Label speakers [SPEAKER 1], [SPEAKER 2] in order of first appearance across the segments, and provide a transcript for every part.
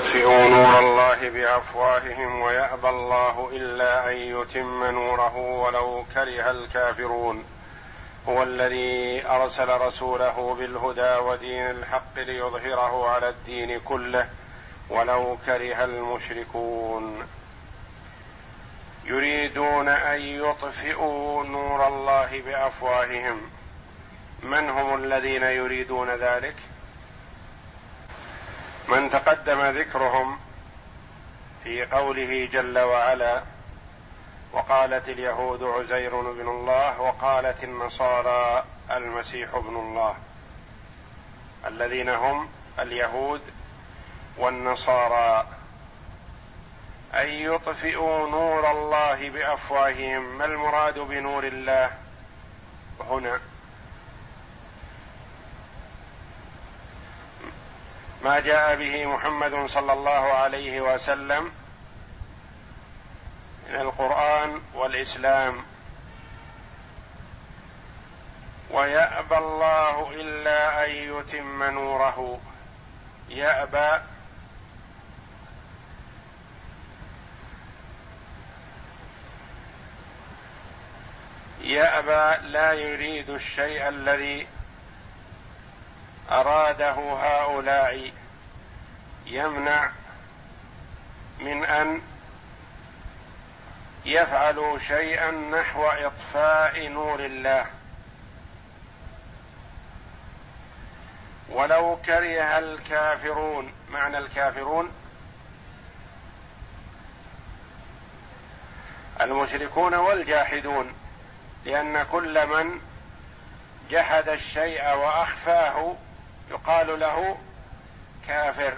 [SPEAKER 1] ليطفئوا نور الله بافواههم ويابى الله الا ان يتم نوره ولو كره الكافرون. هو الذي ارسل رسوله بالهدى ودين الحق ليظهره على الدين كله ولو كره المشركون. يريدون ان يطفئوا نور الله بافواههم. من هم الذين يريدون ذلك؟ من تقدم ذكرهم في قوله جل وعلا وقالت اليهود عزير بن الله وقالت النصارى المسيح ابن الله. الذين هم اليهود والنصارى. أن يطفئوا نور الله بأفواههم ما المراد بنور الله؟ هنا. ما جاء به محمد صلى الله عليه وسلم من القرآن والإسلام. ويأبى الله إلا أن يتم نوره. يأبى. يأبى لا يريد الشيء الذي أراده هؤلاء يمنع من أن يفعلوا شيئا نحو إطفاء نور الله. ولو كره الكافرون معنى الكافرون المشركون والجاحدون لأن كل من جحد الشيء وأخفاه يقال له كافر.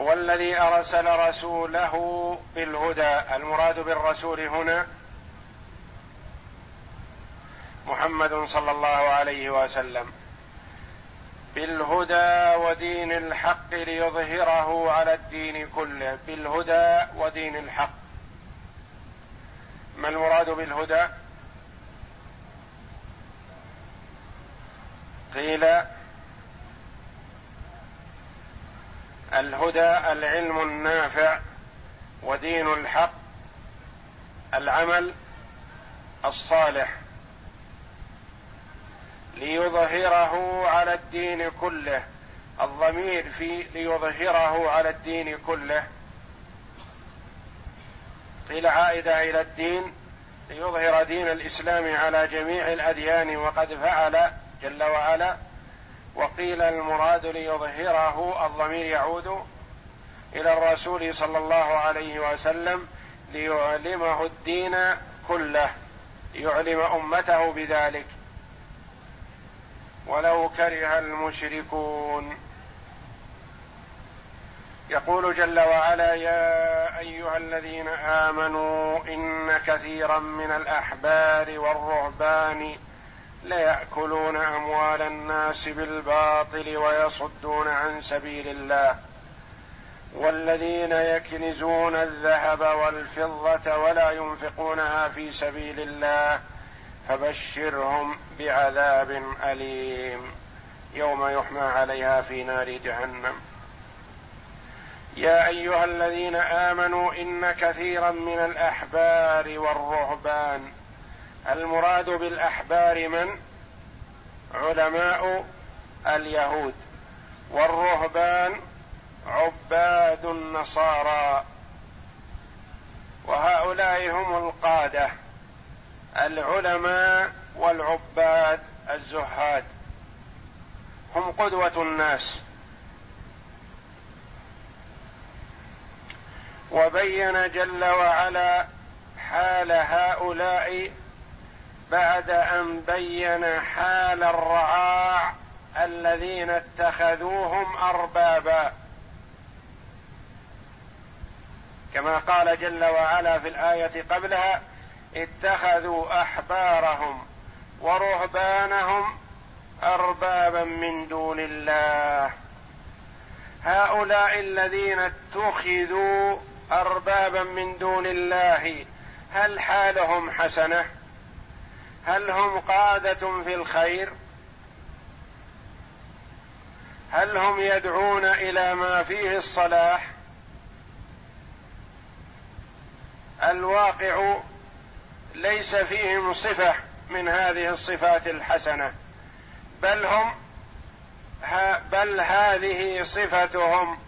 [SPEAKER 1] هو الذي أرسل رسوله بالهدى. المراد بالرسول هنا محمد صلى الله عليه وسلم. بالهدى ودين الحق ليظهره على الدين كله. بالهدى ودين الحق. ما المراد بالهدى؟ قيل الهدى العلم النافع ودين الحق العمل الصالح ليظهره على الدين كله الضمير في ليظهره على الدين كله. قيل عائدة إلى الدين ليظهر دين الإسلام على جميع الأديان وقد فعل جل وعلا وقيل المراد ليظهره الضمير يعود إلى الرسول صلى الله عليه وسلم ليعلمه الدين كله ليعلم أمته بذلك. ولو كره المشركون. يقول جل وعلا يا أيها الذين آمنوا إن كثيرا من الأحبار والرهبان ليأكلون أموال الناس بالباطل ويصدون عن سبيل الله. والذين يكنزون الذهب والفضة ولا ينفقونها في سبيل الله فبشرهم بعذاب أليم. يوم يحمى عليها في نار جهنم. يا أيها الذين آمنوا إن كثيرا من الأحبار والرهبان المراد بالأحبار من؟ علماء اليهود. والرهبان عباد النصارى. وهؤلاء هم القادة العلماء والعباد الزهاد. هم قدوة الناس. وبين جل وعلا حال هؤلاء بعد أن بين حال الرعاع الذين اتخذوهم أربابا. كما قال جل وعلا في الآية قبلها اتخذوا أحبارهم ورهبانهم أربابا من دون الله. هؤلاء الذين اتخذوا أربابا من دون الله هل حالهم حسنة؟ هل هم قادة في الخير؟ هل هم يدعون إلى ما فيه الصلاح؟ الواقع ليس فيهم صفة من هذه الصفات الحسنة بل هم بل هذه صفتهم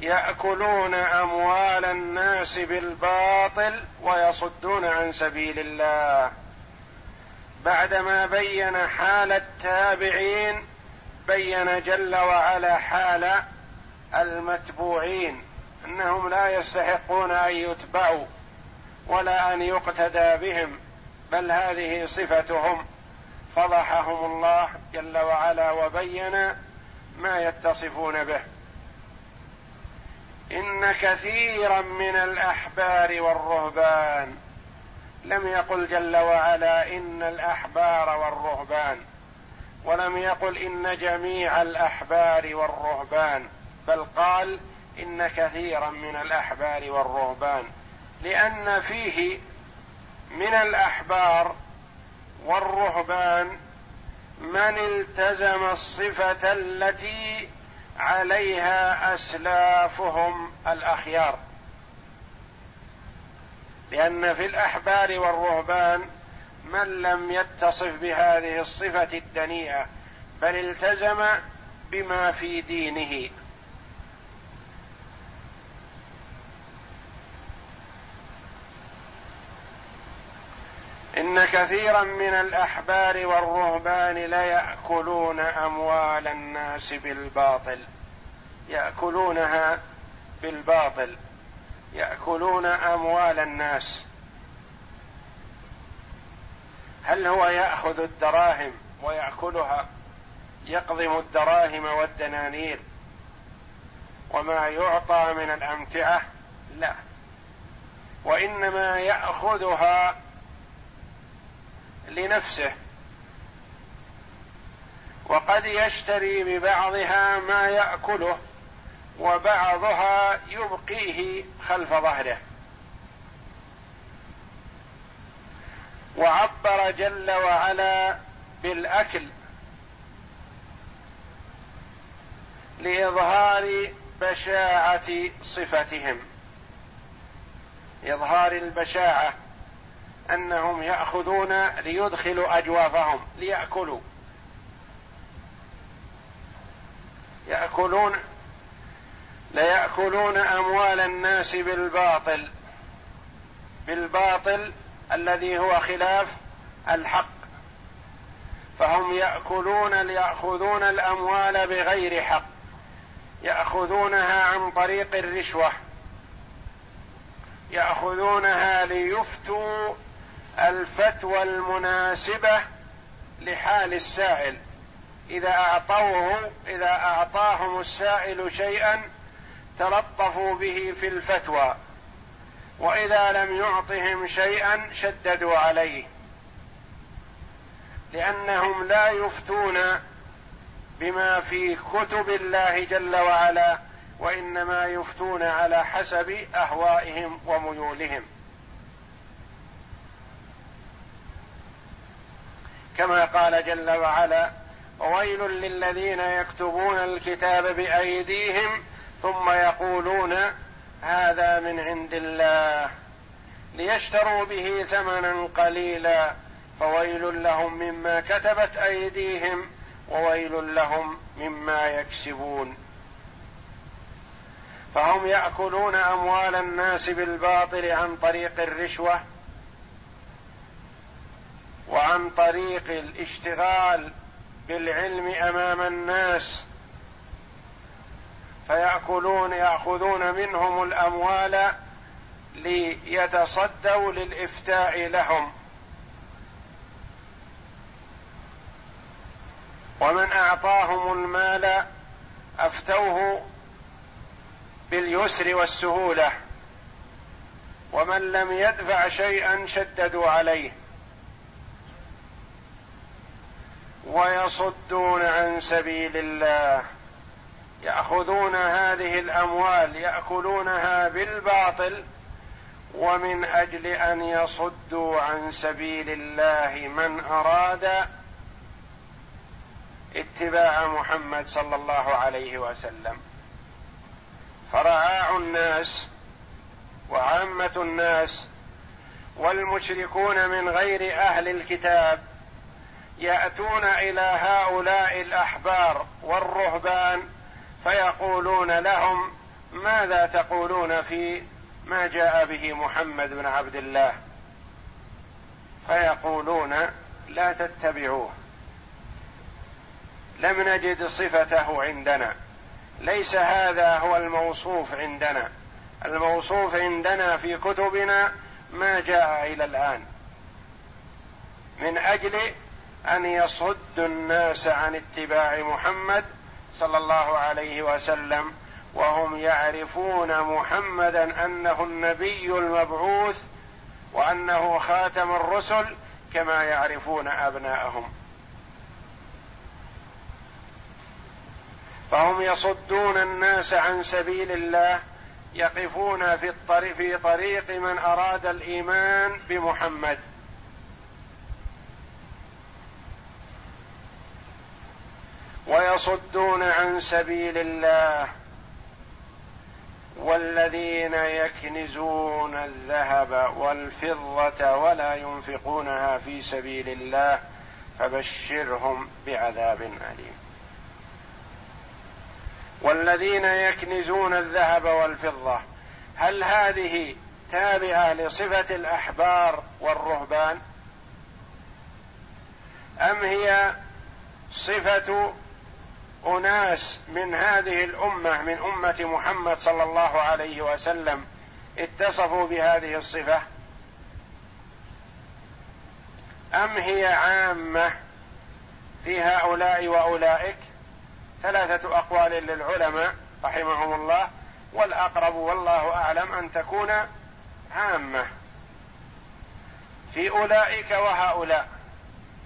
[SPEAKER 1] يأكلون أموال الناس بالباطل ويصدون عن سبيل الله. بعدما بين حال التابعين بين جل وعلا حال المتبوعين إنهم لا يستحقون أن يتبعوا ولا أن يقتدى بهم بل هذه صفتهم. فضحهم الله جل وعلا وبين ما يتصفون به. إن كثيرا من الأحبار والرهبان لم يقل جل وعلا إن الأحبار والرهبان ولم يقل إن جميع الأحبار والرهبان بل قال إن كثيرا من الأحبار والرهبان لأن فيه من الأحبار والرهبان من التزم الصفة التي عليها أسلافهم الأخيار. لأن في الأحبار والرهبان من لم يتصف بهذه الصفة الدنيئة بل التزم بما في دينه. إن كثيرا من الأحبار والرهبان ليأكلون أموال الناس بالباطل. يأكلونها بالباطل. يأكلون أموال الناس. هل هو يأخذ الدراهم ويأكلها؟ يقضم الدراهم والدنانير. وما يعطى من الأمتعة؟ لا. وإنما يأخذها لنفسه. وقد يشتري ببعضها ما يأكله وبعضها يبقيه خلف ظهره. وعبر جل وعلا بالأكل لإظهار بشاعة صفتهم. إظهار البشاعة. أنهم يأخذون ليدخلوا أجوافهم ليأكلوا. يأكلون ليأكلون أموال الناس بالباطل. بالباطل الذي هو خلاف الحق. فهم يأكلون ليأخذون الأموال بغير حق. يأخذونها عن طريق الرشوة. يأخذونها ليفتوا الفتوى المناسبة لحال السائل. إذا أعطوه إذا أعطاهم السائل شيئا تلطفوا به في الفتوى. وإذا لم يعطهم شيئا شددوا عليه. لأنهم لا يفتون بما في كتب الله جل وعلا وإنما يفتون على حسب أهوائهم وميولهم. كما قال جل وعلا وويل للذين يكتبون الكتاب بايديهم ثم يقولون هذا من عند الله. ليشتروا به ثمنا قليلا فويل لهم مما كتبت ايديهم وويل لهم مما يكسبون. فهم ياكلون اموال الناس بالباطل عن طريق الرشوه وعن طريق الاشتغال بالعلم أمام الناس فيأكلون يأخذون منهم الأموال ليتصدوا للإفتاء لهم. ومن أعطاهم المال أفتوه باليسر والسهولة ومن لم يدفع شيئا شددوا عليه. ويصدون عن سبيل الله. يأخذون هذه الأموال يأكلونها بالباطل ومن أجل أن يصدوا عن سبيل الله من أراد اتباع محمد صلى الله عليه وسلم. فرعاع الناس وعامة الناس والمشركون من غير أهل الكتاب يأتون إلى هؤلاء الأحبار والرهبان فيقولون لهم ماذا تقولون في ما جاء به محمد بن عبد الله؟ فيقولون لا تتبعوه. لم نجد صفته عندنا. ليس هذا هو الموصوف عندنا. الموصوف عندنا في كتبنا ما جاء إلى الآن. من أجل أن يصد الناس عن اتباع محمد صلى الله عليه وسلم وهم يعرفون محمدا أنه النبي المبعوث وأنه خاتم الرسل كما يعرفون أبناءهم. فهم يصدون الناس عن سبيل الله يقفون في الطريق في طريق من أراد الإيمان بمحمد. ويصدون عن سبيل الله والذين يكنزون الذهب والفضة ولا ينفقونها في سبيل الله فبشرهم بعذاب أليم. والذين يكنزون الذهب والفضة هل هذه تابعة لصفة الأحبار والرهبان؟ أم هي صفة أناس من هذه الأمة من أمة محمد صلى الله عليه وسلم اتصفوا بهذه الصفة؟ أم هي عامة في هؤلاء وأولئك؟ ثلاثة أقوال للعلماء رحمهم الله والأقرب والله أعلم أن تكون عامة. في أولئك وهؤلاء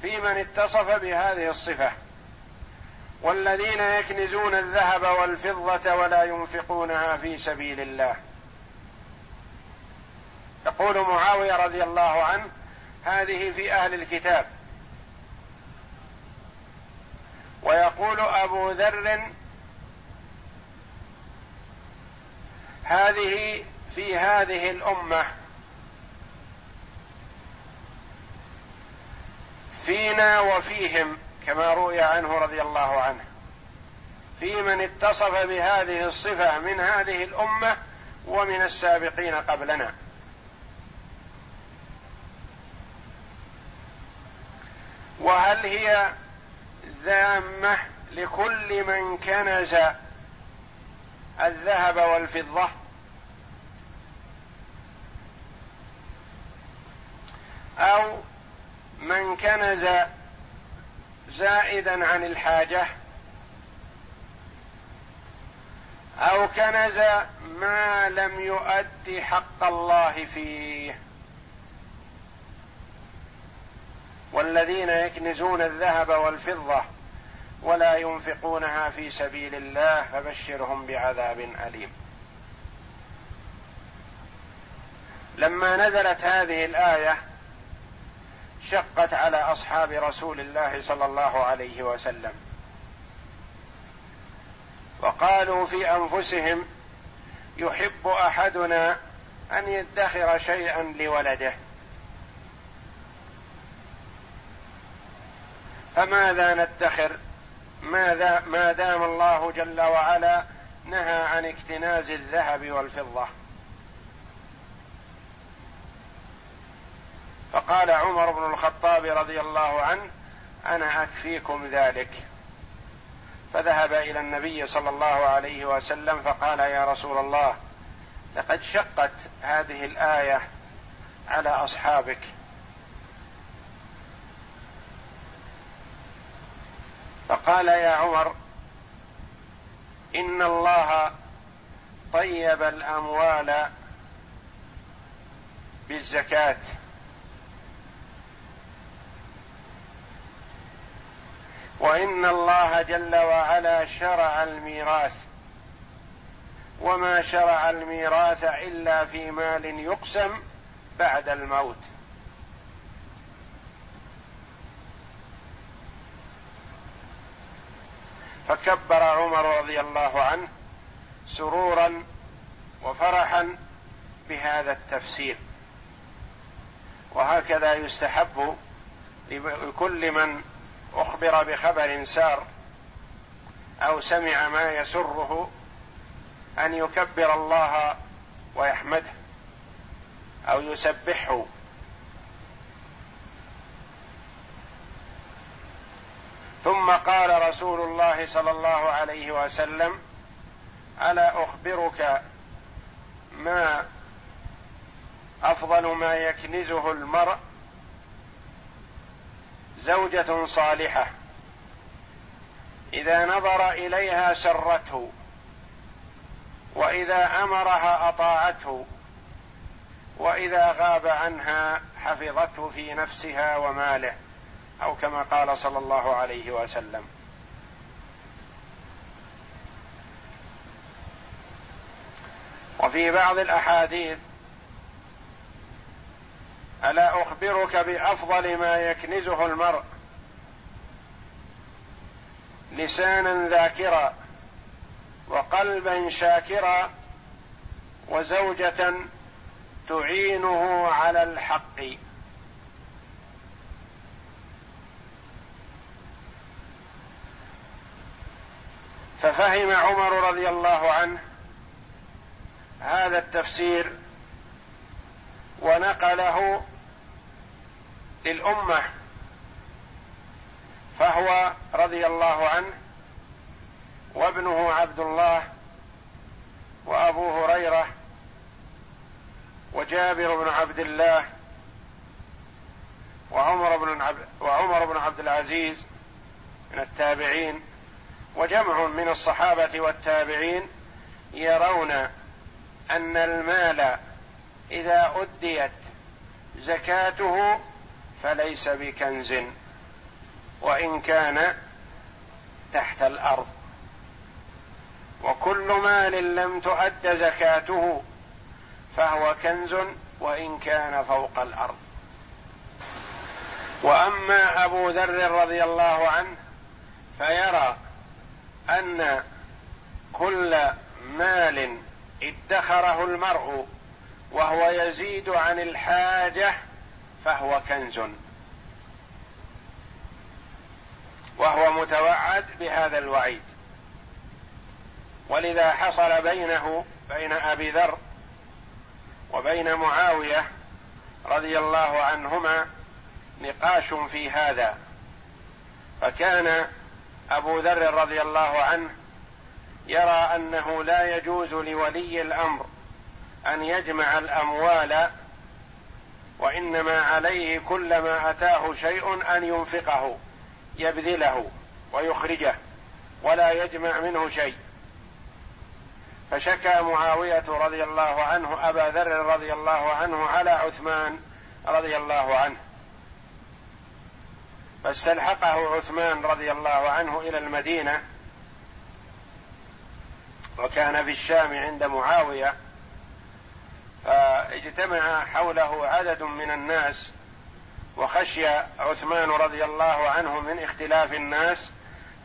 [SPEAKER 1] في من اتصف بهذه الصفة؟ والذين يكنزون الذهب والفضة ولا ينفقونها في سبيل الله. يقول معاوية رضي الله عنه هذه في أهل الكتاب. ويقول أبو ذر هذه في هذه الأمة. فينا وفيهم. كما روي عنه رضي الله عنه. في من اتصف بهذه الصفة من هذه الأمة ومن السابقين قبلنا. وهل هي ذامة لكل من كنز الذهب والفضة؟ أو من كنز زائدا عن الحاجة أو كنز ما لم يؤد حق الله فيه. والذين يكنزون الذهب والفضة ولا ينفقونها في سبيل الله فبشرهم بعذاب أليم. لما نزلت هذه الآية شقت على أصحاب رسول الله صلى الله عليه وسلم. وقالوا في أنفسهم يحب أحدنا أن يدخر شيئا لولده. فماذا ندخر؟ ماذا ما دام الله جل وعلا نهى عن اكتناز الذهب والفضة؟ فقال عمر بن الخطاب رضي الله عنه أنا أكفيكم ذلك. فذهب إلى النبي صلى الله عليه وسلم فقال يا رسول الله لقد شقت هذه الآية على أصحابك. فقال يا عمر إن الله طيب الأموال بالزكاة. وإن الله جل وعلا شرع الميراث. وما شرع الميراث إلا في مال يقسم بعد الموت. فكبر عمر رضي الله عنه سرورا وفرحا بهذا التفسير. وهكذا يستحب لكل من أخبر بخبر سار أو سمع ما يسره أن يكبر الله ويحمده أو يسبحه. ثم قال رسول الله صلى الله عليه وسلم ألا أخبرك ما أفضل ما يكنزه المرء زوجة صالحة. إذا نظر إليها سرته وإذا أمرها أطاعته وإذا غاب عنها حفظته في نفسها وماله أو كما قال صلى الله عليه وسلم. وفي بعض الأحاديث ألا أخبرك بأفضل ما يكنزه المرء؟ لسانا ذاكرا وقلبا شاكرا وزوجة تعينه على الحق. ففهم عمر رضي الله عنه هذا التفسير ونقله للأمة. فهو رضي الله عنه وابنه عبد الله وأبو هريرة وجابر بن عبد الله وعمر بن عبد وعمر بن عبد العزيز من التابعين وجمع من الصحابة والتابعين يرون أن المال إذا أديت زكاته فليس بكنز. وإن كان تحت الأرض. وكل مال لم تؤد زكاته فهو كنز وإن كان فوق الأرض. وأما أبو ذر رضي الله عنه فيرى أن كل مال ادخره المرء وهو يزيد عن الحاجة فهو كنز. وهو متوعد بهذا الوعيد. ولذا حصل بينه بين أبي ذر وبين معاوية رضي الله عنهما نقاش في هذا. فكان أبو ذر رضي الله عنه يرى أنه لا يجوز لولي الأمر أن يجمع الأموال وإنما عليه كلما أتاه شيء أن ينفقه يبذله ويخرجه ولا يجمع منه شيء. فشكى معاوية رضي الله عنه أبا ذر رضي الله عنه على عثمان رضي الله عنه. فاستلحقه عثمان رضي الله عنه إلى المدينة وكان في الشام عند معاوية فاجتمع حوله عدد من الناس وخشي عثمان رضي الله عنه من اختلاف الناس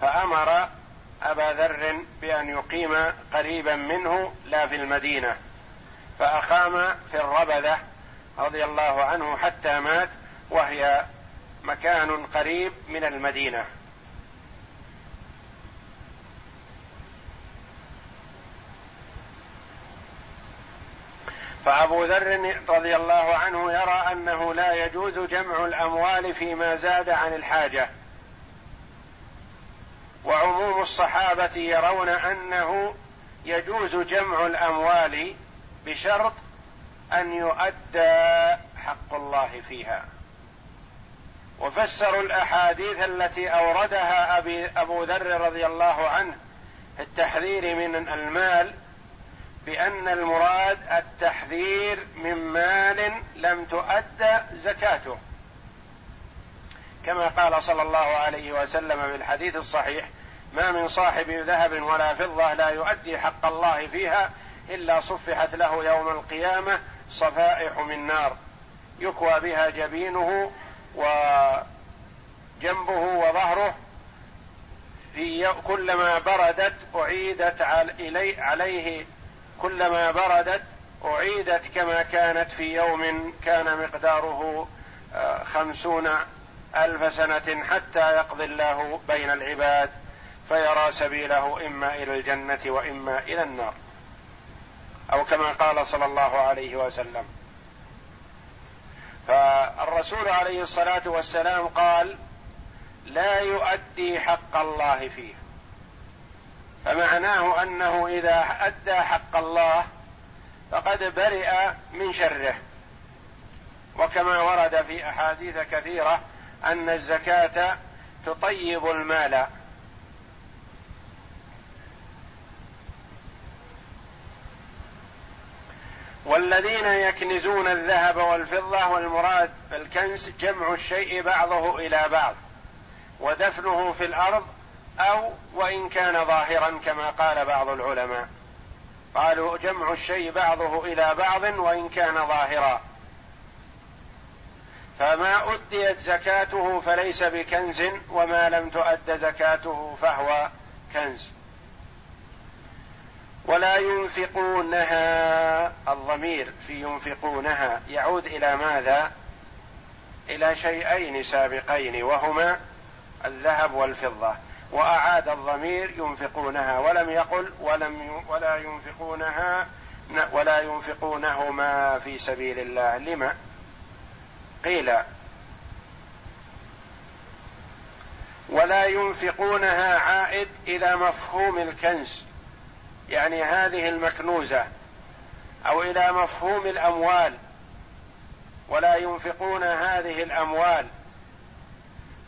[SPEAKER 1] فأمر أبا ذر بأن يقيم قريبا منه لا في المدينة فأقام في الربذة رضي الله عنه حتى مات وهي مكان قريب من المدينة. فأبو ذر رضي الله عنه يرى أنه لا يجوز جمع الأموال فيما زاد عن الحاجة. وعموم الصحابة يرون أنه يجوز جمع الأموال بشرط أن يؤدى حق الله فيها. وفسروا الأحاديث التي أوردها أبي أبو ذر رضي الله عنه في التحذير من المال بأن المراد التحذير من مال لم تؤد زكاته. كما قال صلى الله عليه وسلم في الحديث الصحيح ما من صاحب ذهب ولا فضة لا يؤدي حق الله فيها إلا صفحت له يوم القيامة صفائح من نار. يكوى بها جبينه وجنبه وظهره في كلما بردت أعيدت عليه كلما بردت أعيدت كما كانت في يوم كان مقداره آه، خمسون ألف سنة حتى يقضي الله بين العباد فيرى سبيله إما إلى الجنة وإما إلى النار. أو كما قال صلى الله عليه وسلم. فالرسول عليه الصلاة والسلام قال لا يؤدي حق الله فيه. فمعناه أنه إذا أدى حق الله فقد برئ من شره. وكما ورد في أحاديث كثيرة أن الزكاة تطيب المال. والذين يكنزون الذهب والفضة والمراد بالكنز جمع الشيء بعضه إلى بعض ودفنه في الأرض أو وإن كان ظاهرا كما قال بعض العلماء. قالوا جمع الشيء بعضه إلى بعض وإن كان ظاهرا. فما أديت زكاته فليس بكنز وما لم تؤد زكاته فهو كنز. ولا ينفقونها الضمير في ينفقونها يعود إلى ماذا؟ إلى شيئين سابقين وهما الذهب والفضة. وأعاد الضمير ينفقونها ولم يقل ولم ولا ينفقونها ولا ينفقونهما في سبيل الله. لما؟ قيل ولا ينفقونها عائد إلى مفهوم الكنز يعني هذه المكنوزة أو إلى مفهوم الأموال ولا ينفقون هذه الأموال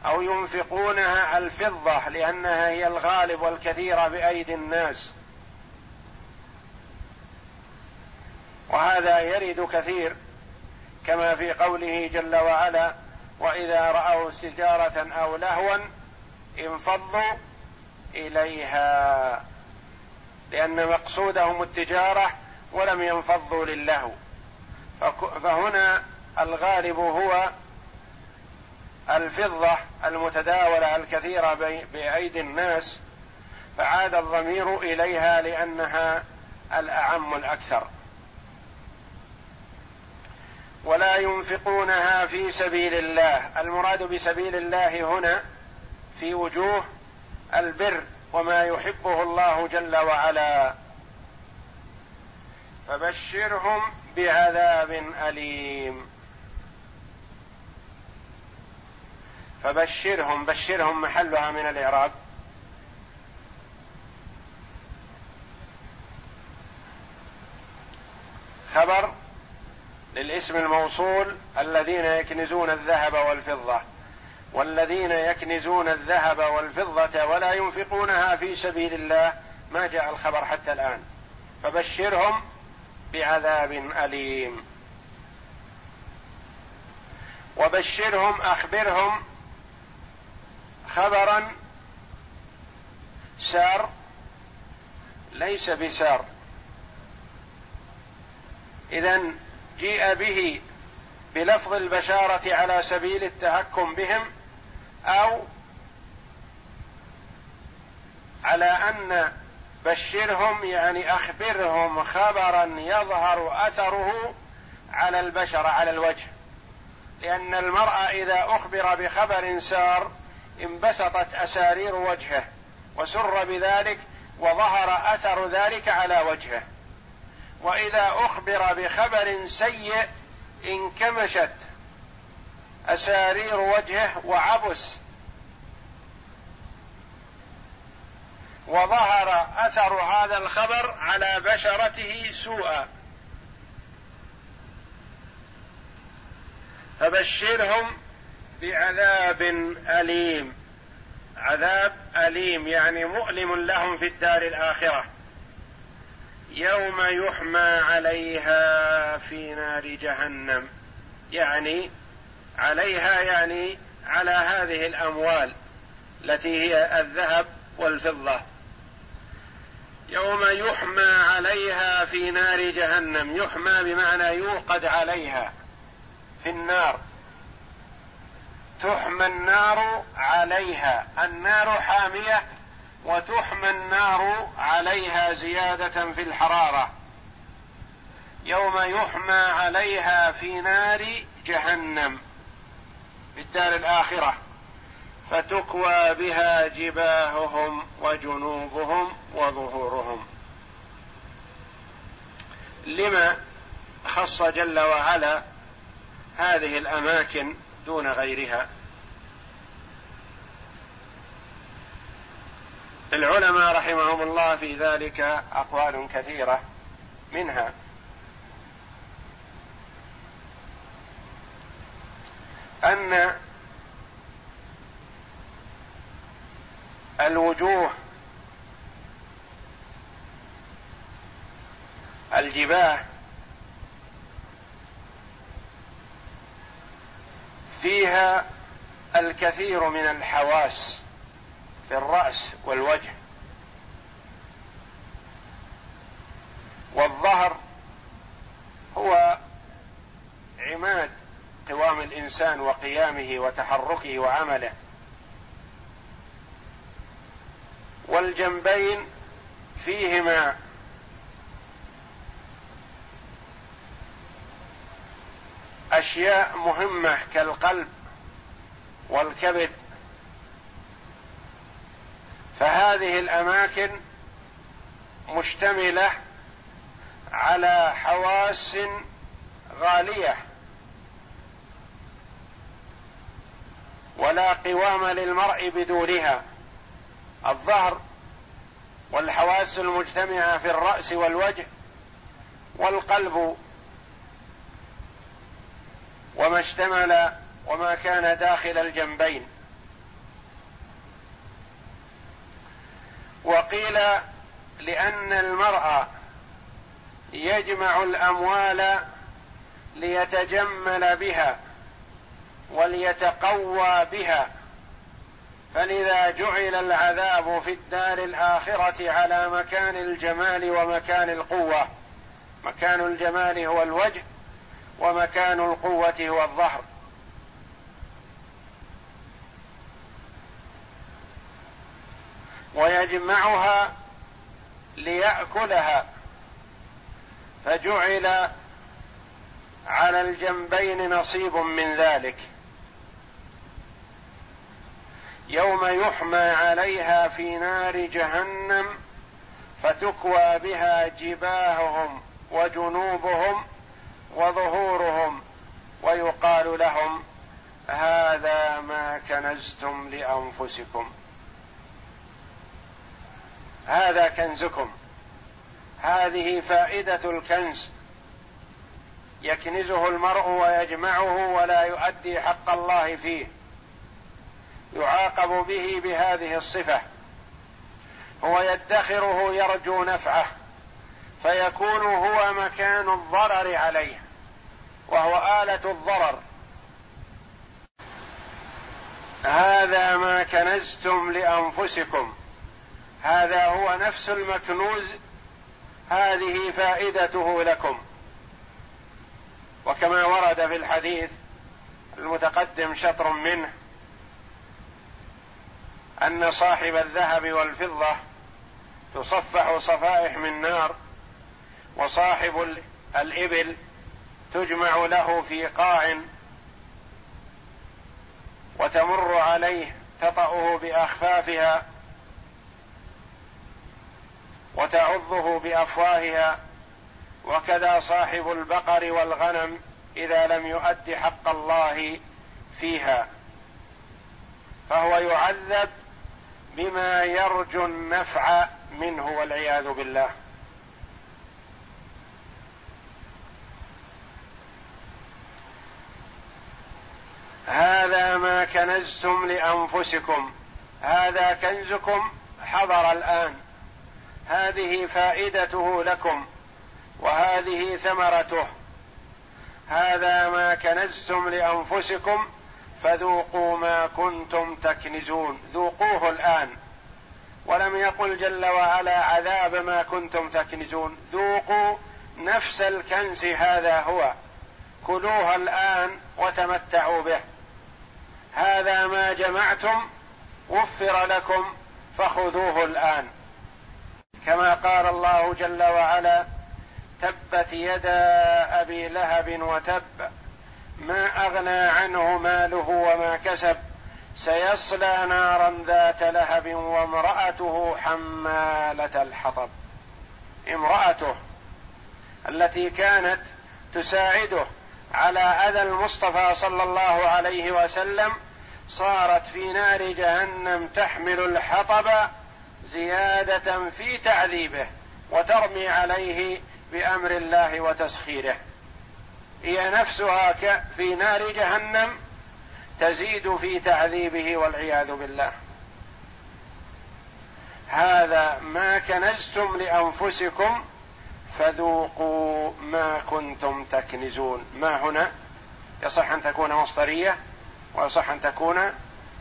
[SPEAKER 1] أو ينفقونها الفضة لأنها هي الغالب والكثيره بأيدي الناس. وهذا يرد كثير كما في قوله جل وعلا وإذا رأوا تجاره أو لهوا انفضوا إليها. لأن مقصودهم التجارة ولم ينفضوا للهو. فهنا الغالب هو الفضة المتداولة الكثيرة بأيدي الناس فعاد الضمير إليها لأنها الأعم الأكثر. ولا ينفقونها في سبيل الله. المراد بسبيل الله هنا في وجوه البر وما يحبه الله جل وعلا. فبشرهم بعذاب أليم. فبشرهم بشرهم محلها من الإعراب. خبر للاسم الموصول الذين يكنزون الذهب والفضة. والذين يكنزون الذهب والفضة ولا ينفقونها في سبيل الله ما جاء الخبر حتى الآن. فبشرهم بعذاب أليم. وبشرهم أخبرهم خبرا سار ليس بسار اذا جيء به بلفظ البشارة على سبيل التهكم بهم أو على أن بشرهم يعني أخبرهم خبرا يظهر أثره على البشر على الوجه. لأن المرء إذا أخبر بخبر سار انبسطت أسارير وجهه وسر بذلك وظهر أثر ذلك على وجهه. وإذا أخبر بخبر سيء انكمشت أسارير وجهه وعبس وظهر أثر هذا الخبر على بشرته سوءا. فبشرهم بعذاب أليم. عذاب أليم يعني مؤلم لهم في الدار الآخرة. يوم يحمى عليها في نار جهنم. يعني عليها يعني على هذه الأموال التي هي الذهب والفضة. يوم يحمى عليها في نار جهنم. يحمى بمعنى يوقد عليها في النار. تحمى النار عليها. النار حامية وتحمى النار عليها زيادة في الحرارة. يوم يحمى عليها في نار جهنم. في الدار الآخرة. فتكوى بها جباههم وجنوبهم وظهورهم. لما خص جل وعلا هذه الأماكن دون غيرها. العلماء رحمهم الله في ذلك أقوال كثيرة منها. أن الوجوه الجباه فيها الكثير من الحواس في الرأس والوجه. والظهر هو عماد قوام الإنسان وقيامه وتحركه وعمله. والجنبين فيهما أشياء مهمة كالقلب والكبد. فهذه الأماكن مشتملة على حواس غالية ولا قوام للمرء بدونها. الظهر والحواس المجتمعة في الرأس والوجه والقلب وما اشتمل وما كان داخل الجنبين. وقيل لأن المرء يجمع الأموال ليتجمل بها وليتقوى بها فلذا جعل العذاب في الدار الآخرة على مكان الجمال ومكان القوة. مكان الجمال هو الوجه ومكان القوة هو الظهر ويجمعها ليأكلها. فجعل على الجنبين نصيب من ذلك. يوم يحمى عليها في نار جهنم فتكوى بها جباههم وجنوبهم وظهورهم ويقال لهم هذا ما كنزتم لأنفسكم. هذا كنزكم. هذه فائدة الكنز. يكنزه المرء ويجمعه ولا يؤدي حق الله فيه. يعاقب به بهذه الصفة. هو يدخره يرجو نفعه. فيكون هو مكان الضرر عليه وهو آلة الضرر. هذا ما كنزتم لأنفسكم. هذا هو نفس المكنوز هذه فائدته لكم. وكما ورد في الحديث المتقدم شطر منه أن صاحب الذهب والفضة تصفح صفائح من نار وصاحب الإبل تجمع له في قاع وتمر عليه تطأه بأخفافها وتعضه بأفواهها وكذا صاحب البقر والغنم إذا لم يؤد حق الله فيها. فهو يعذب بما يرجو النفع منه والعياذ بالله. هذا ما كنزتم لأنفسكم. هذا كنزكم حضر الآن. هذه فائدته لكم وهذه ثمرته. هذا ما كنزتم لأنفسكم فذوقوا ما كنتم تكنزون. ذوقوه الآن. ولم يقل جل وعلا عذاب ما كنتم تكنزون. ذوقوا نفس الكنز هذا هو. كلوها الآن وتمتعوا به. هذا ما جمعتم وفر لكم فخذوه الآن. كما قال الله جل وعلا تبت يدا أبي لهب وتب ما أغنى عنه ماله وما كسب سيصلى نارا ذات لهب وامرأته حمالة الحطب. امرأته التي كانت تساعده على أذى المصطفى صلى الله عليه وسلم صارت في نار جهنم تحمل الحطب زيادة في تعذيبه وترمي عليه بأمر الله وتسخيره. هي نفسها في نار جهنم تزيد في تعذيبه والعياذ بالله. هذا ما كنزتم لأنفسكم فذوقوا ما كنتم تكنزون. ما هنا؟ يصح أن تكون مصدرية ويصح أن تكون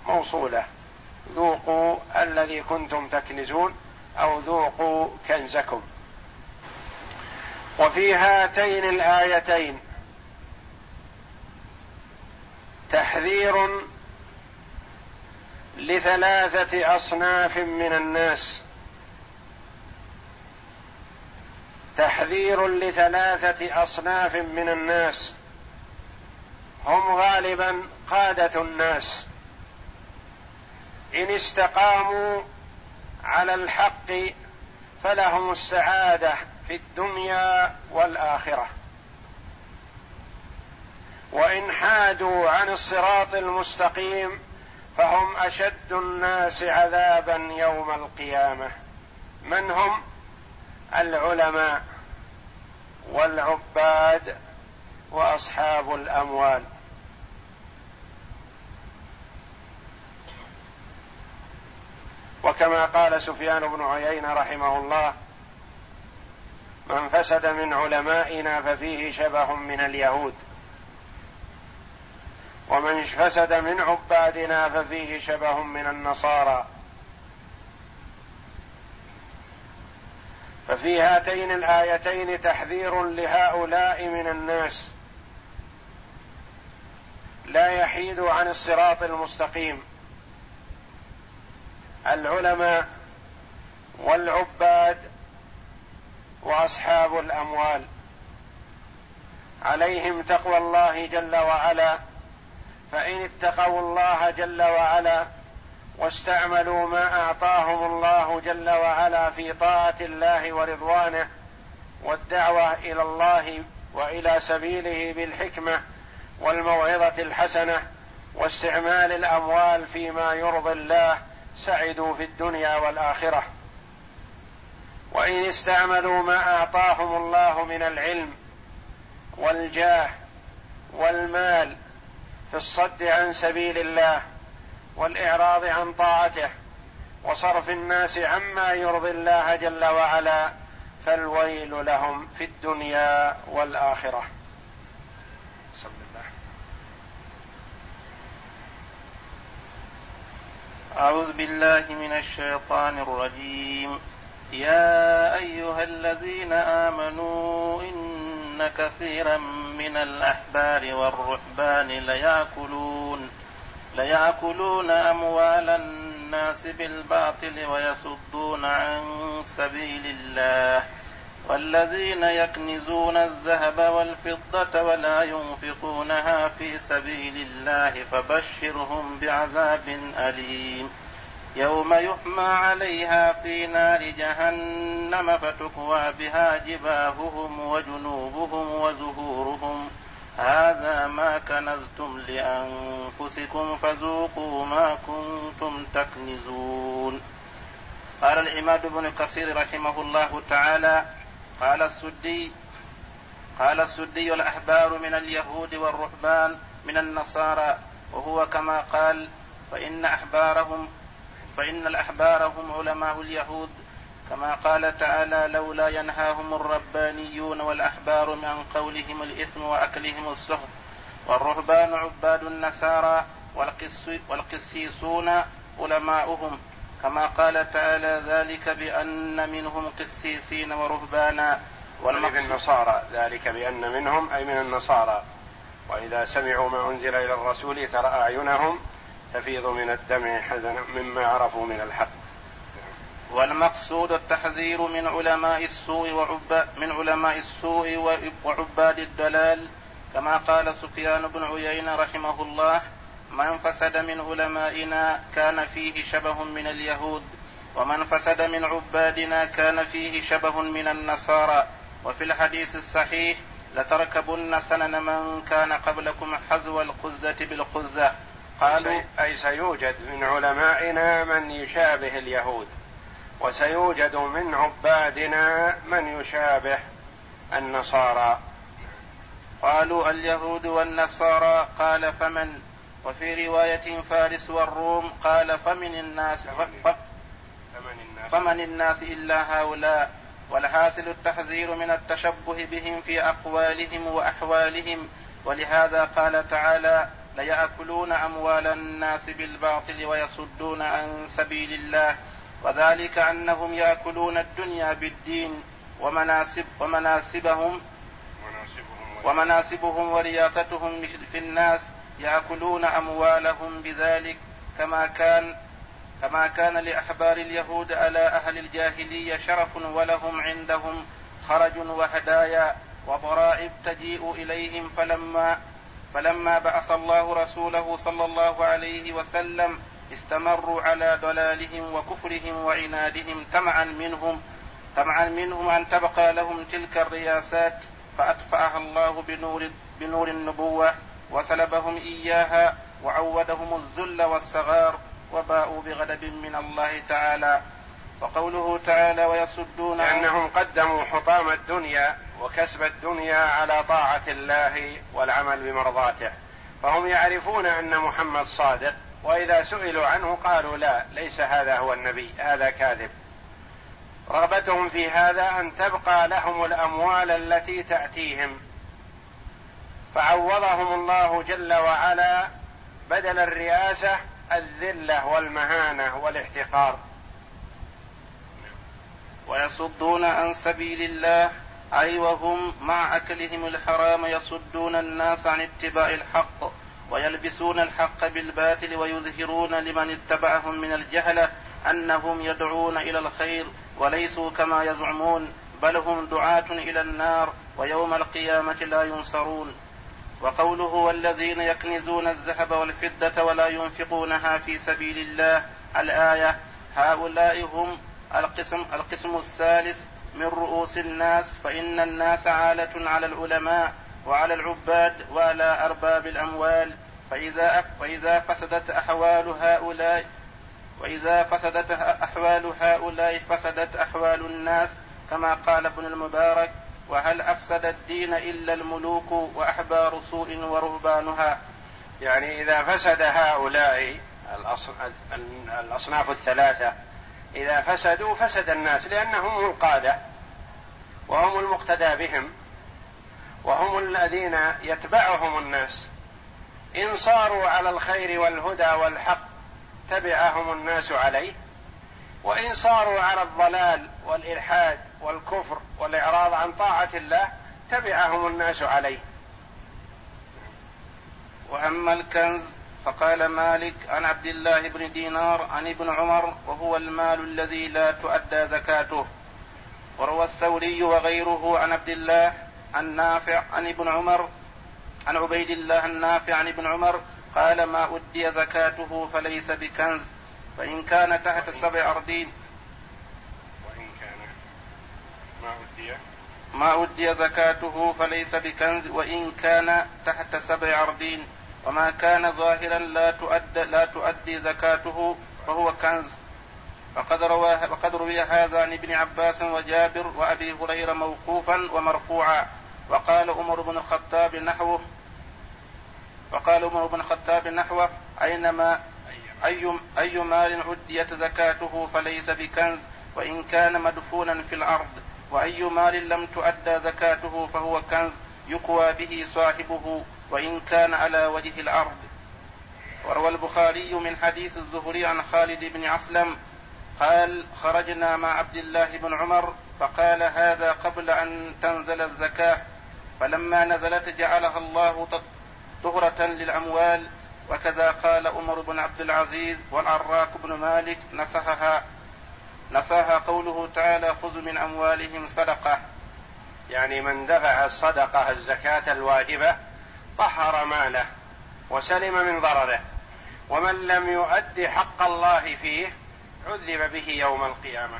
[SPEAKER 1] موصولة. ذوقوا الذي كنتم تكنزون أو ذوقوا كنزكم. وفي هاتين الآيتين تحذير لثلاثة أصناف من الناس. تحذير لثلاثة أصناف من الناس. هم غالبا قادة الناس. إن استقاموا على الحق فلهم السعادة في الدنيا والآخرة. وإن حادوا عن الصراط المستقيم فهم أشد الناس عذابا يوم القيامة. من هم؟ العلماء والعباد وأصحاب الأموال. وكما قال سفيان بن عيينة رحمه الله من فسد من علمائنا ففيه شبه من اليهود. ومن فسد من عبادنا ففيه شبه من النصارى. ففي هاتين الآيتين تحذير لهؤلاء من الناس. لا يحيد عن الصراط المستقيم. العلماء والعباد وأصحاب الأموال. عليهم تقوى الله جل وعلا. فإن اتقوا الله جل وعلا واستعملوا ما أعطاهم الله جل وعلا في طاعة الله ورضوانه والدعوة إلى الله وإلى سبيله بالحكمة والموعظة الحسنة واستعمال الأموال فيما يرضي الله سعدوا في الدنيا والآخرة. وإن استعملوا ما أعطاهم الله من العلم والجاه والمال في الصد عن سبيل الله والإعراض عن طاعته وصرف الناس عما يرضي الله جل وعلا فالويل لهم في الدنيا والآخرة. الله
[SPEAKER 2] أعوذ بالله من الشيطان الرجيم. يا أيها الذين آمنوا إن كثيرا من الأحبار والرهبان ليأكلون ليأكلون أموال الناس بالباطل ويصدون عن سبيل الله والذين يكنزون الذهب والفضة ولا ينفقونها في سبيل الله فبشرهم بعذاب أليم. يوم يحمى عليها في نار جهنم فتكوى بها جباههم وجنوبهم وزهورهم هذا ما كنزتم لأنفسكم فذوقوا ما كنتم تكنزون. قال العماد بن كثير رحمه الله تعالى قال السدي قال السدي الأحبار من اليهود والرهبان من النصارى وهو كما قال فإن أحبارهم فإن الأحبار هم علماء اليهود كما قال تعالى لولا ينهاهم الربانيون والأحبار من قولهم الإثم وأكلهم السهر والرهبان عباد النسارى والقسيسون علماؤهم. كما قال تعالى ذلك بأن منهم قسيسين ورهبانا.
[SPEAKER 1] والمقصود النصارى. ذلك بأن منهم أي من النصارى. وإذا سمعوا ما أنزل إلى الرسول ترى أعينهم تفيض من الدمع حزنا مما عرفوا من الحق.
[SPEAKER 2] والمقصود التحذير من علماء السوء وعباد من علماء السوء وعباد الدلال كما قال سفيان بن عيينة رحمه الله من فسد من علمائنا كان فيه شبه من اليهود ومن فسد من عبادنا كان فيه شبه من النصارى. وفي الحديث الصحيح لتركبن سنن من كان قبلكم حزو القزة بالقزة.
[SPEAKER 1] قالوا أي سيوجد من علمائنا من يشابه اليهود. وسيوجد من عبادنا من يشابه النصارى.
[SPEAKER 2] قالوا اليهود والنصارى قال فمن؟ وفي رواية فارس والروم قال فمن الناس فمن الناس, إلا هؤلاء. والحاصل التحذير من التشبه بهم في أقوالهم وأحوالهم. ولهذا قال تعالى ليأكلون أموال الناس بالباطل ويصدون عن سبيل الله. وذلك أنهم يأكلون الدنيا بالدين ومناسب ومناسبهم ومناسبهم ورياستهم في الناس يأكلون أموالهم بذلك كما كان كما كان لأحبار اليهود على أهل الجاهلية شرف ولهم عندهم خرج وهدايا وضرائب تجيء إليهم فلما فلما بعث الله رسوله صلى الله عليه وسلم استمروا على ضلالهم وكفرهم وعنادهم طمعا منهم طمعا منهم أن تبقى لهم تلك الرياسات فادفعها الله بنور بنور النبوة وسلبهم إياها وعودهم الذل والصغار وباءوا بغضب من الله تعالى. وقوله تعالى ويصدون
[SPEAKER 1] لأنهم قدموا حطام الدنيا وكسب الدنيا على طاعة الله والعمل بمرضاته. فهم يعرفون أن محمد صادق وإذا سئلوا عنه قالوا لا ليس هذا هو النبي هذا كاذب. رغبتهم في هذا أن تبقى لهم الأموال التي تأتيهم. فعوضهم الله جل وعلا بدل الرئاسة الذلة والمهانة والاحتقار.
[SPEAKER 2] ويصدون عن سبيل الله أي وهم مع أكلهم الحرام يصدون الناس عن اتباع الحق. ويلبسون الحق بالباطل ويظهرون لمن اتبعهم من الجهلة أنهم يدعون إلى الخير وليسوا كما يزعمون بل هم دعاة إلى النار ويوم القيامة لا ينصرون. وقوله والذين يكنزون الذهب والفضة ولا ينفقونها في سبيل الله الآية هؤلاء هم القسم القسم الثالث من رؤوس الناس فإن الناس عالة على العلماء وعلى العباد وعلى أرباب الأموال فإذا فإذا فسدت أحوال هؤلاء وإذا فسدت أحوال هؤلاء فسدت أحوال الناس كما قال ابن المبارك وهل أفسد الدين إلا الملوك وأحبار سوء ورهبانها؟
[SPEAKER 1] يعني إذا فسد هؤلاء الأصناف الثلاثة إذا فسدوا فسد الناس لأنهم هم القادة وهم المقتدى بهم. وهم الذين يتبعهم الناس. إن صاروا على الخير والهدى والحق تبعهم الناس عليه وإن صاروا على الضلال والإلحاد والكفر والإعراض عن طاعة الله تبعهم الناس عليه.
[SPEAKER 2] وأما الكنز فقال مالك عن عبد الله بن دينار عن ابن عمر وهو المال الذي لا تؤدى زكاته. وروى الثوري وغيره عن عبد الله النافع عن ابن عمر عن عبيد الله النافع عن ابن عمر قال ما أدي زكاته فليس بكنز فإن كان تحت سبع أرضين.
[SPEAKER 1] وإن كان ما أدي.
[SPEAKER 2] ما أدي زكاته فليس بكنز وإن كان تحت سبع أرضين وما كان ظاهرا لا تؤدى لا تؤدي زكاته فهو كنز. وقد روى وقد روي هذا عن ابن عباس وجابر وأبي هريرة موقوفا ومرفوعا. وقال عمر بن الخطاب نحوه وقال عمر بن الخطاب نحوه أينما أي أي مال عديت زكاته فليس بكنز وإن كان مدفونا في الأرض وأي مال لم تؤدى زكاته فهو كنز يكوى به صاحبه وإن كان على وجه الأرض. وروى البخاري من حديث الزهري عن خالد بن عسلم قال خرجنا مع عبد الله بن عمر فقال هذا قبل أن تنزل الزكاة. فلما نزلت جعلها الله طهرة للأموال وكذا قال عمر بن عبد العزيز والعراك بن مالك نسخها نساها قوله تعالى خذ من أموالهم صدقة.
[SPEAKER 1] يعني من دفع الصدقة الزكاة الواجبة طهر ماله وسلم من ضرره ومن لم يؤد حق الله فيه عذب به يوم القيامة.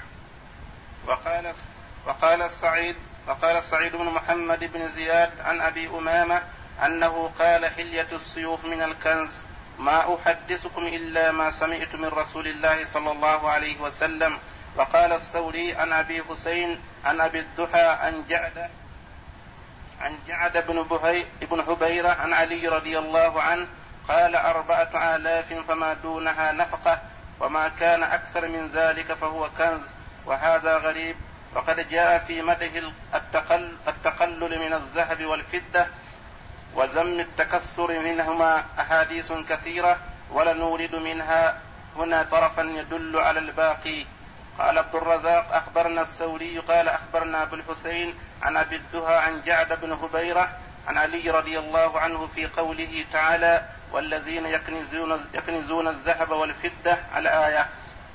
[SPEAKER 2] وقال وقال السعيد وقال السعيد بن محمد بن زياد عن أبي أمامة أنه قال حلية السيوف من الكنز ما أحدثكم إلا ما سمعت من رسول الله صلى الله عليه وسلم وقال الثوري عن أبي حسين عن أبي الضحى عن جعد عن جعد بن بهي بن حبيرة عن علي رضي الله عنه قال أربعة آلاف فما دونها نفقة وما كان أكثر من ذلك فهو كنز وهذا غريب وقد جاء في مده التقل التقلل من الذهب والفضة وزم التكثر منهما أحاديث كثيرة ولنورد منها. هنا طرفا يدل على الباقي. قال عبد الرزاق أخبرنا الثوري قال أخبرنا أبو الحسين عن أبي الدهى عن جعد بن هبيرة عن علي رضي الله عنه في قوله تعالى والذين يكنزون, يكنزون الذهب والفضة الآية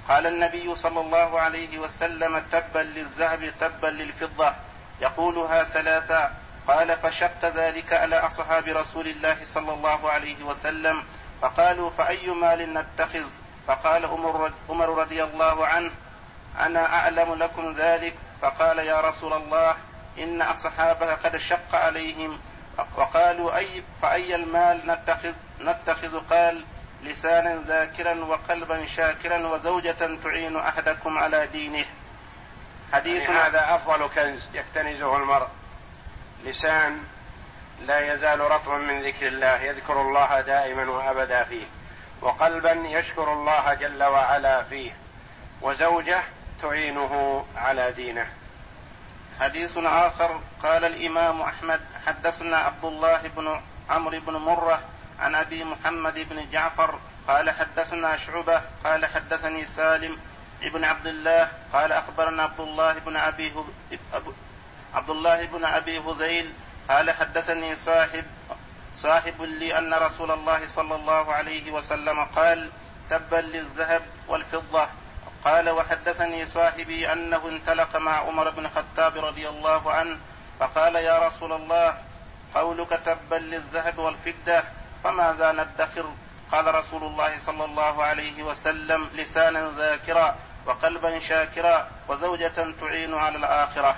[SPEAKER 2] قال النبي صلى الله عليه وسلم تبا للذهب تبا للفضة. يقولها ثلاثا قال فشق ذلك على أصحاب رسول الله صلى الله عليه وسلم. فقالوا فأي مال نتخذ؟ فقال عمر رضي الله عنه أنا أعلم لكم ذلك. فقال يا رسول الله إن أصحابها قد شق عليهم. وقالوا أي فأي المال نتخذ نتخذ؟ قال لسانا ذاكرا وقلبا شاكرا وزوجة تعين أحدكم على دينه.
[SPEAKER 1] حديث يعني هذا أفضل كنز يكتنزه المرء. لسان لا يزال رطبا من ذكر الله يذكر الله دائما وأبدا فيه. وقلبا يشكر الله جل وعلا فيه. وزوجة تعينه على دينه.
[SPEAKER 2] حديث آخر قال الإمام أحمد حدثنا عبد الله بن عمرو بن مرة عن أبي محمد بن جعفر قال حدثنا شعبة قال حدثني سالم ابن عبد الله قال أخبرنا عبد الله بن أبي عبد الله بن أبي هذيل قال حدثني صاحب صاحب لي أن رسول الله صلى الله عليه وسلم قال تبا للذهب والفضة قال وحدثني صاحبي أنه انطلق مع عمر بن الخطاب رضي الله عنه فقال يا رسول الله قولك تبا للذهب والفضة فماذا ندخر قال رسول الله صلى الله عليه وسلم لسانا ذاكرا وقلبا شاكرا وزوجة تعين على الآخرة.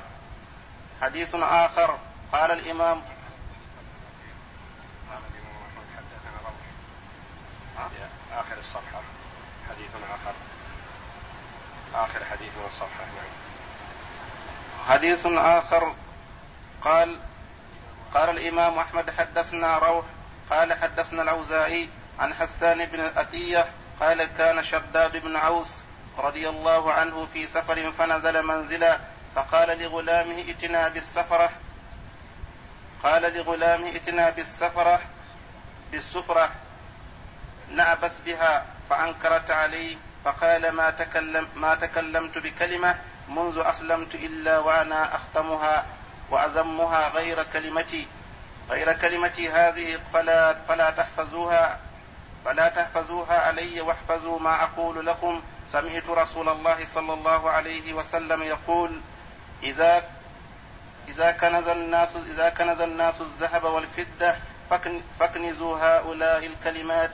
[SPEAKER 2] حديث آخر. قال الإمام
[SPEAKER 1] آخر الصفحة. حديث آخر. آخر حديث من الصفحة. نعم.
[SPEAKER 2] حديث آخر. قال قال الإمام أحمد حدثنا روح قال حدثنا الأوزاعي عن حسان بن أتية قال كان شداد بن عوس رضي الله عنه في سفر فنزل منزلا فقال لغلامه ائتنا بالسفرة قال لغلامه ائتنا بالسفرة بالسفرة نعبث بها فأنكرت عليه فقال ما تكلم ما تكلمت بكلمة منذ أسلمت إلا وأنا أختمها وأذمها غير كلمتي. غير كلمتي هذه فلا فلا تحفظوها فلا تحفظوها علي واحفظوا ما أقول لكم. سمعت رسول الله صلى الله عليه وسلم يقول إذا إذا كنز الناس إذا كنز الناس الذهب والفضة فاكنزوا هؤلاء الكلمات.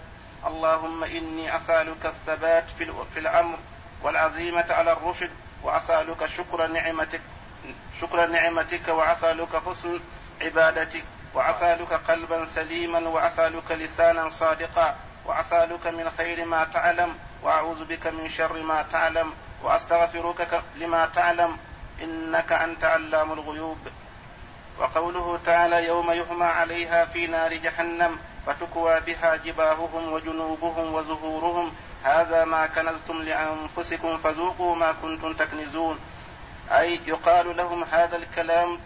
[SPEAKER 2] اللهم إني أسألك الثبات في الأمر والعزيمة على الرشد وأسألك شكر نعمتك شكر نعمتك وأسألك حسن عبادتك. وأسألك قلبا سليما وأسألك لسانا صادقا وأسألك من خير ما تعلم وأعوذ بك من شر ما تعلم وأستغفرك لما تعلم إنك أنت علام الغيوب. وقوله تعالى يوم يهمى عليها في نار جهنم فتكوى بها جباههم وجنوبهم وزهورهم. هذا ما كنزتم لأنفسكم فذوقوا ما كنتم تكنزون. أي يقال لهم هذا الكلام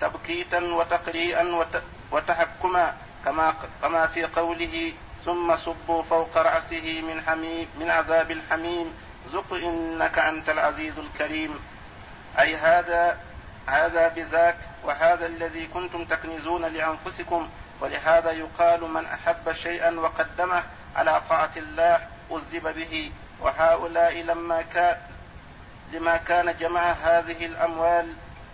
[SPEAKER 2] تبكيتا وتقريئا وتحكما كما كما في قوله ثم صبوا فوق رأسه من حميم من عذاب الحميم. ذق إنك أنت العزيز الكريم. أي هذا هذا بذاك وهذا الذي كنتم تكنزون لأنفسكم. ولهذا يقال من أحب شيئا وقدمه على طاعة الله عذب به. وهؤلاء لما كان لما كان جمع هذه الأموال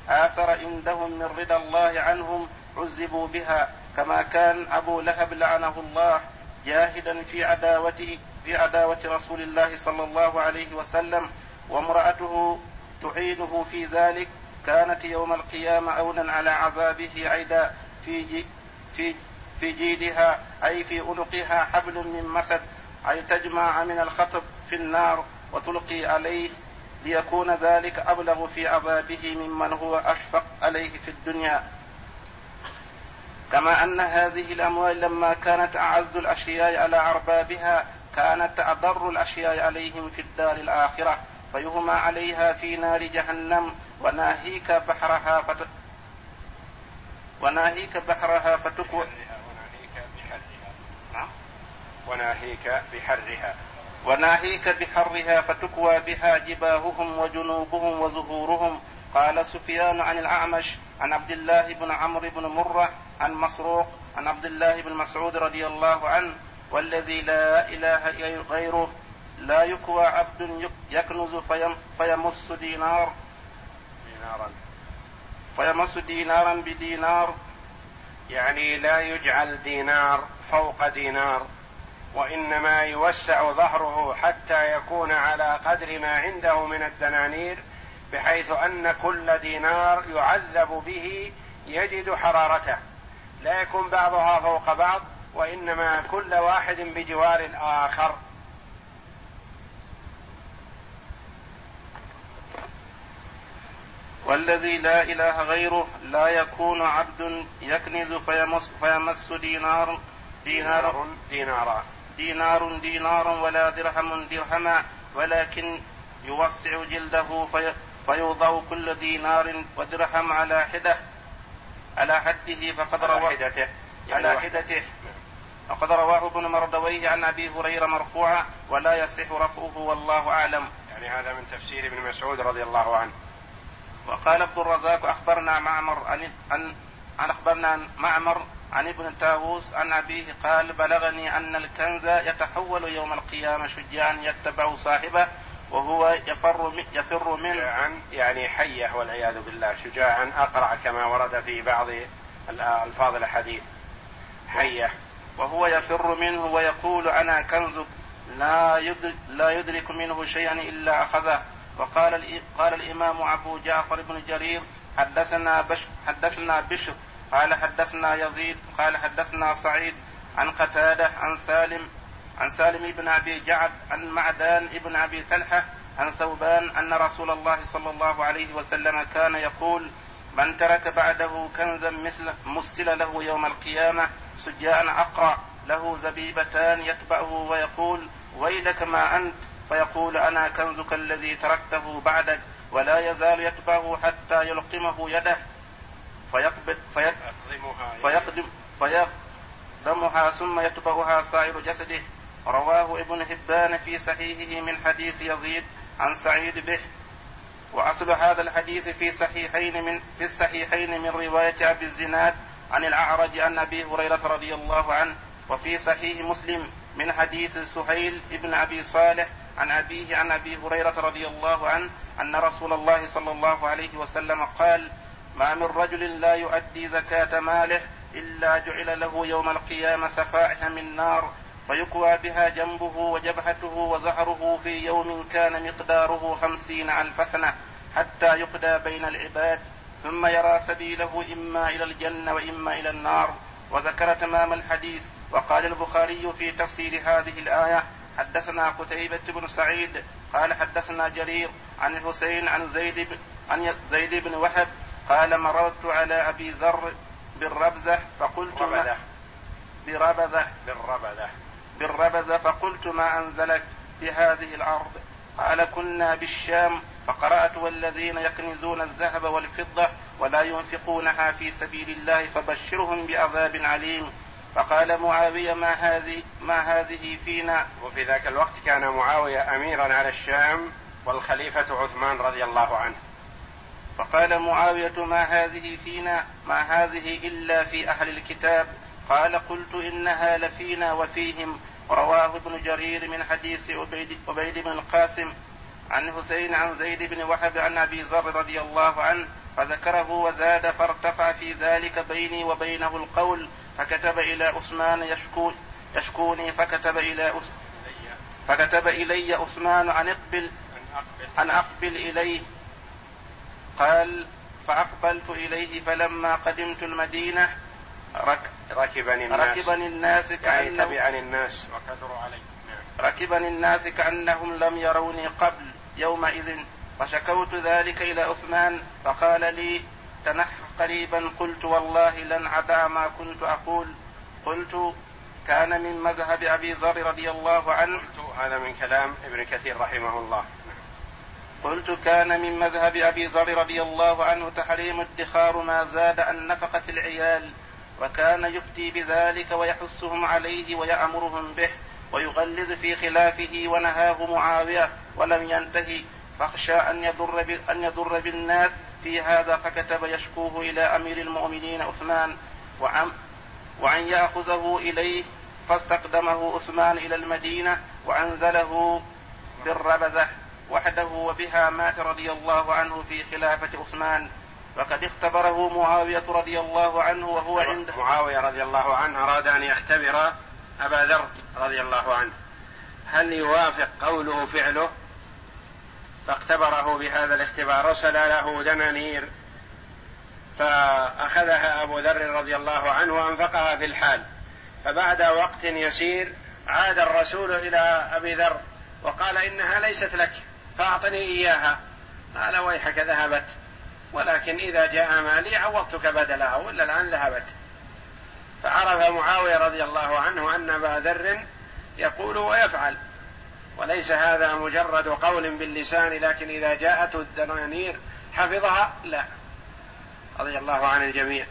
[SPEAKER 2] آثر عندهم من رضا الله عنهم عذبوا بها كما كان أبو لهب لعنه الله جاهدا في عداوته في عداوة رسول الله صلى الله عليه وسلم وامرأته تعينه في ذلك. كانت يوم القيامة أونا على عذابه عيدا في في في جيدها أي في عنقها حبل من مسد أي تجمع من الخطب في النار وتلقي عليه ليكون ذلك أبلغ في عذابه ممن هو أشفق عليه في الدنيا. كما أن هذه الأموال لما كانت أعز الأشياء على أربابها كانت أضر الأشياء عليهم في الدار الآخرة فيهمى عليها في نار جهنم وناهيك بحرها فت... وناهيك بحرها فتكوى
[SPEAKER 1] وناهيك بحرها. نعم. وناهيك بحرها
[SPEAKER 2] فتكوى بها جباههم وجنوبهم وزهورهم. قال سفيان عن الأعمش عن عبد الله بن عمرو بن مرة عن مسروق عن عبد الله بن مسعود رضي الله عنه والذي لا إله غيره لا يكوى عبد يكنز فيم فيمس دينار.
[SPEAKER 1] دينارا.
[SPEAKER 2] فيمس دينارا بدينار.
[SPEAKER 1] يعني لا يجعل دينار فوق دينار. وإنما يوسع ظهره حتى يكون على قدر ما عنده من الدنانير بحيث أن كل دينار يعذب به يجد حرارته. لا يكون بعضها فوق بعض وإنما كل واحد بجوار الآخر.
[SPEAKER 2] والذي لا إله غيره لا يكون عبد يكنز فيمس, فيمس دينار
[SPEAKER 1] دينار دينارا.
[SPEAKER 2] دينار دينارا ولا درهم درهما ولكن يوسع جلده في فيوضع كل دينار ودرهم على حدة على حده فقد رواه على حدته يعني على حدته وقد رواه ابن مردويه عن أبي هريرة مرفوعا ولا يصح رفعه والله أعلم.
[SPEAKER 1] يعني هذا من تفسير ابن مسعود رضي الله عنه.
[SPEAKER 2] وقال عبد الرزاق أخبرنا معمر عن عن عن أخبرنا معمر عن ابن تاووس عن أبيه قال بلغني أن الكنز يتحول يوم القيامة شجاعا يتبع صاحبه وهو يفر يفر منه.
[SPEAKER 1] شجاعا يعني حية والعياذ بالله. شجاعا أقرع كما ورد في بعض ألفاظ الحديث. حية.
[SPEAKER 2] وهو يفر منه ويقول أنا كنزك لا يدرك لا يدرك منه شيئا إلا أخذه. وقال قال الإمام أبو جعفر بن جرير حدثنا بش حدثنا بشر قال حدثنا يزيد قال حدثنا سعيد عن قتادة عن سالم عن سالم بن أبي جعد عن معدان بن أبي طلحه عن ثوبان أن رسول الله صلى الله عليه وسلم كان يقول من ترك بعده كنزا مثل مسل له يوم القيامة سجاء أقرع له زبيبتان يتبعه ويقول ويلك ما أنت؟ فيقول أنا كنزك الذي تركته بعدك ولا يزال يتبعه حتى يلقمه يده. فيقبض فيقدم فيقدمها ثم يتبعها سائر جسده. رواه ابن حبان في صحيحه من حديث يزيد عن سعيد به. وأصل هذا الحديث في صحيحين من في الصحيحين من رواية أبي الزناد عن الأعرج عن أبي هريرة رضي الله عنه وفي صحيح مسلم من حديث سهيل بن أبي صالح عن أبيه عن أبي هريرة رضي الله عنه أن رسول الله صلى الله عليه وسلم قال ما من رجل لا يؤدي زكاة ماله إلا جعل له يوم القيامة سفائح من نار فيكوى بها جنبه وجبهته وظهره في يوم كان مقداره خمسين ألف سنة حتى يقضى بين العباد. ثم يرى سبيله إما إلى الجنة وإما إلى النار. وذكر تمام الحديث. وقال البخاري في تفسير هذه الآية حدثنا قتيبة بن سعيد قال حدثنا جرير عن الحسين عن زيد بن عن زيد بن وهب قال مررت على أبي ذر بالربزة فقلت
[SPEAKER 1] ربذة
[SPEAKER 2] بربذة
[SPEAKER 1] بالربذة
[SPEAKER 2] بالربذ فقلت ما أنزلت بهذه الأرض. قال كنا بالشام فقرأت والذين يكنزون الذهب والفضة ولا ينفقونها في سبيل الله فبشرهم بعذاب عليم. فقال معاوية ما هذه ما هذه فينا؟
[SPEAKER 1] وفي ذاك الوقت كان معاوية أميرا على الشام والخليفة عثمان رضي الله عنه.
[SPEAKER 2] فقال معاوية ما هذه فينا ما هذه إلا في أهل الكتاب. قال قلت إنها لفينا وفيهم. رواه ابن جرير من حديث عبيد, عبيد بن القاسم عن حسين عن زيد بن وهب عن أبي ذر رضي الله عنه فذكره وزاد فارتفع في ذلك بيني وبينه القول فكتب إلى عثمان يشكو يشكوني فكتب إلى فكتب إلي عثمان ان اقبل ان أقبل إليه. قال فأقبلت إليه فلما قدمت المدينة
[SPEAKER 1] رك ركبني الناس.
[SPEAKER 2] ركبني الناس
[SPEAKER 1] يعني تبعني الناس. وكثروا علي.
[SPEAKER 2] نعم. ركبني الناس كأنهم لم يروني قبل يومئذ فشكوت ذلك إلى عثمان فقال لي تنح قريبا. قلت والله لن أدع ما كنت أقول. قلت كان من مذهب أبي ذر رضي الله عنه.
[SPEAKER 1] قلت هذا من كلام ابن كثير رحمه الله.
[SPEAKER 2] قلت كان من مذهب أبي ذر رضي الله عنه تحريم ادخار ما زاد عن نفقة العيال وكان يفتي بذلك ويحثهم عليه ويأمرهم به ويغلظ في خلافه ونهاه معاوية ولم ينتهي فاخشى أن يضر أن يضر بالناس في هذا فكتب يشكوه إلى أمير المؤمنين عثمان وعن وأن يأخذه إليه فاستقدمه عثمان إلى المدينة وأنزله بالربذة وحده وبها مات رضي الله عنه في خلافة عثمان. وقد اختبره معاوية رضي الله عنه وهو عند
[SPEAKER 1] معاوية رضي الله عنه أراد أن يختبر أبا ذر رضي الله عنه. هل يوافق قوله فعله؟ فاختبره بهذا الاختبار. رسل له دنانير فأخذها أبو ذر رضي الله عنه وأنفقها في الحال. فبعد وقت يسير عاد الرسول إلى أبي ذر وقال إنها ليست لك. فأعطني إياها. قال ويحك ذهبت. ولكن إذا جاء مالي عوضتك بدلها ولا الآن ذهبت. فعرف معاوية رضي الله عنه أن أبا ذر يقول ويفعل. وليس هذا مجرد قول باللسان لكن إذا جاءته الدنانير حفظها لا. رضي الله عن الجميع.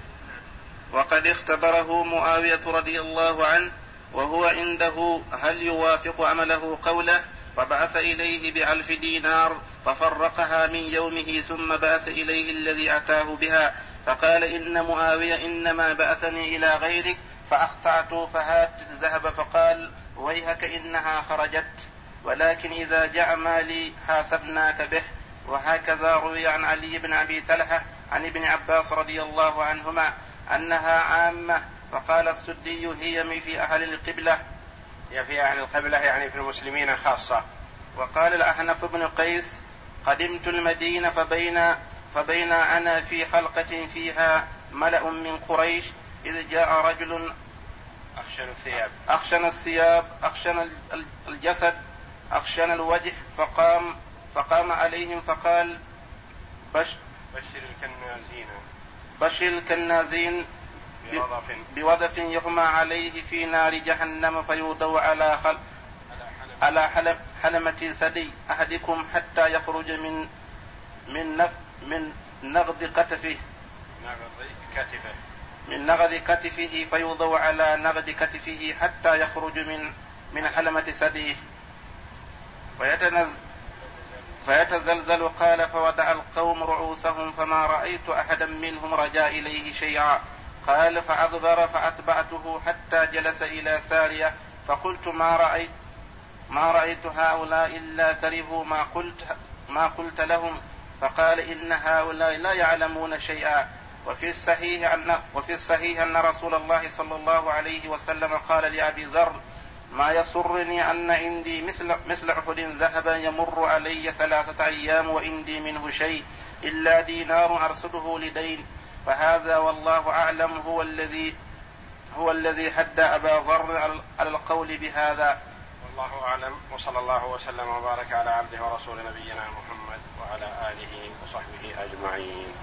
[SPEAKER 2] وقد اختبره معاوية رضي الله عنه وهو عنده هل يوافق عمله قوله؟ فبعث إليه بألف دينار ففرقها من يومه ثم بعث إليه الذي أتاه بها فقال إن معاوية إنما بعثني إلى غيرك فأخطأت فهات الذهب فقال ويهك إنها خرجت ولكن إذا جاء مالي حاسبناك به وهكذا روي عن علي بن أبي طلحة عن ابن عباس رضي الله عنهما أنها عامة وقال السدي هي في أهل القبلة
[SPEAKER 1] هي في أهل القبلة يعني في المسلمين خاصة.
[SPEAKER 2] وقال الأحنف بن قيس قدمت المدينة فبين فبين أنا في حلقة فيها ملأ من قريش إذ جاء رجل
[SPEAKER 1] أخشن الثياب.
[SPEAKER 2] أخشن الثياب أخشن الجسد أخشن الوجه فقام فقام عليهم فقال
[SPEAKER 1] بش بشر الكنازين.
[SPEAKER 2] بشر الكنازين بوظف. بوظف يحمى عليه في نار جهنم فيوضع على خل على حلم حلمة ثدي أحدكم حتى يخرج من من من نغض كتفه.
[SPEAKER 1] نغض كتفه
[SPEAKER 2] من نغض كتفه فيوضع على نغض كتفه حتى يخرج من من حلمة ثديه ويتنزل فيتزلزل قال فودع القوم رؤوسهم فما رأيت أحدا منهم رجا إليه شيئا. قال فأدبر فأتبعته حتى جلس إلى سارية فقلت ما رأيت ما رأيت هؤلاء إلا كرهوا ما قلت ما قلت لهم فقال إن هؤلاء لا يعلمون شيئا وفي الصحيح أن وفي الصحيح أن رسول الله صلى الله عليه وسلم قال لأبي ذر ما يسرني أن عندي مثل مثل أحد ذهبا يمر علي ثلاثة أيام وعندي منه شيء إلا دينار أرصده لدين فهذا والله أعلم هو الذي هو الذي حد أبا ذر على القول بهذا.
[SPEAKER 1] والله أعلم. وصلى الله وسلم وبارك على عبده ورسول نبينا محمد وعلى آله وصحبه أجمعين.